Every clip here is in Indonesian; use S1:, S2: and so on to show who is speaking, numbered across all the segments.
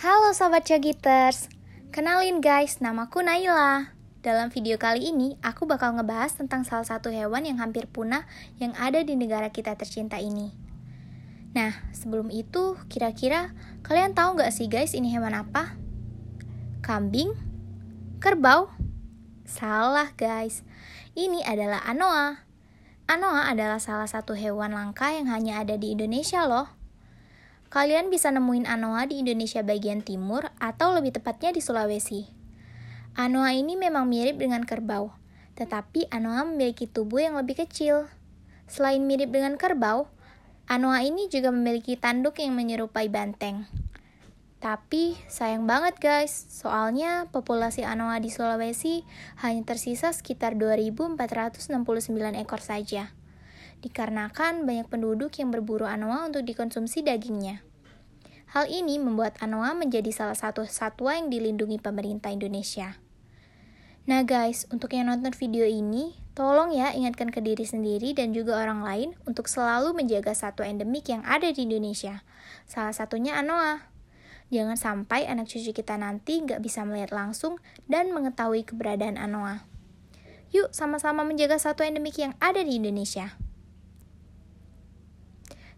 S1: Halo Sobat Cogiters, kenalin guys, namaku Naila. Dalam video kali ini, aku bakal ngebahas tentang salah satu hewan yang hampir punah yang ada di negara kita tercinta ini. Nah, sebelum itu, kira-kira kalian tahu nggak sih guys ini hewan apa? Kambing? Kerbau? Salah guys, ini adalah anoa. Anoa adalah salah satu hewan langka yang hanya ada di Indonesia loh. Kalian bisa nemuin anoa di Indonesia bagian timur atau lebih tepatnya di Sulawesi. Anoa ini memang mirip dengan kerbau, tetapi anoa memiliki tubuh yang lebih kecil. Selain mirip dengan kerbau, anoa ini juga memiliki tanduk yang menyerupai banteng. Tapi sayang banget guys, soalnya populasi anoa di Sulawesi hanya tersisa sekitar 2469 ekor saja dikarenakan banyak penduduk yang berburu anoa untuk dikonsumsi dagingnya. Hal ini membuat anoa menjadi salah satu satwa yang dilindungi pemerintah Indonesia. Nah guys, untuk yang nonton video ini, tolong ya ingatkan ke diri sendiri dan juga orang lain untuk selalu menjaga satwa endemik yang ada di Indonesia. Salah satunya anoa. Jangan sampai anak cucu kita nanti nggak bisa melihat langsung dan mengetahui keberadaan anoa. Yuk sama-sama menjaga satwa endemik yang ada di Indonesia.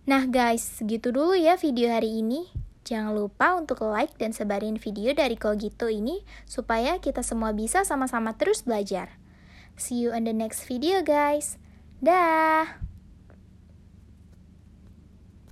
S1: Nah guys, segitu dulu ya video hari ini. Jangan lupa untuk like dan sebarin video dari Kogito ini supaya kita semua bisa sama-sama terus belajar. See you on the next video guys. Dah.